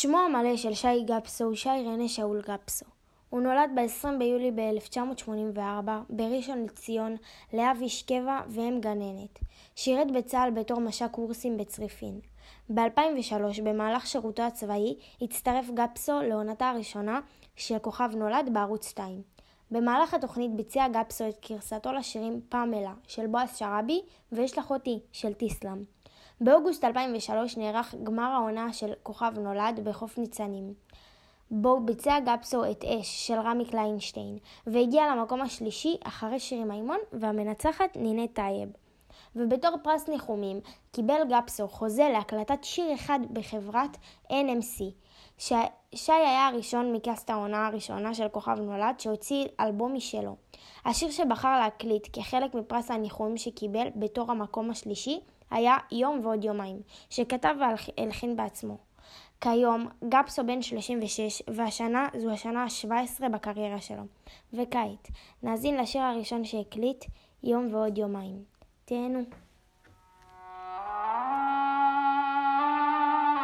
שמו המלא של שי גפסו הוא שי רנה שאול גפסו. הוא נולד ב-20 ביולי ב-1984 בראשון לציון לאב איש קבע ואם גננת. שירת בצה"ל בתור מש"ק קורסים בצריפין. ב-2003, במהלך שירותו הצבאי, הצטרף גפסו לעונתה הראשונה של כוכב נולד בערוץ 2. במהלך התוכנית ביצע גפסו את גרסתו לשירים פאמלה של בועז שראבי ויש לך אותי של טיסלאם. באוגוסט 2003 נערך גמר העונה של כוכב נולד בחוף ניצנים. בו ביצע גבסו את אש של רמי קליינשטיין, והגיע למקום השלישי אחרי שירי מימון והמנצחת נינת טייב. ובתור פרס ניחומים קיבל גבסו חוזה להקלטת שיר אחד בחברת NMC. ש... שי היה הראשון מקאסט העונה הראשונה של כוכב נולד שהוציא אלבום משלו. השיר שבחר להקליט כחלק מפרס הניחומים שקיבל בתור המקום השלישי היה יום ועוד יומיים, שכתב והלחין בעצמו. כיום גפסו בן 36 והשנה זו השנה ה-17 בקריירה שלו. וכעת, נאזין לשיר הראשון שהקליט, יום ועוד יומיים. תהנו.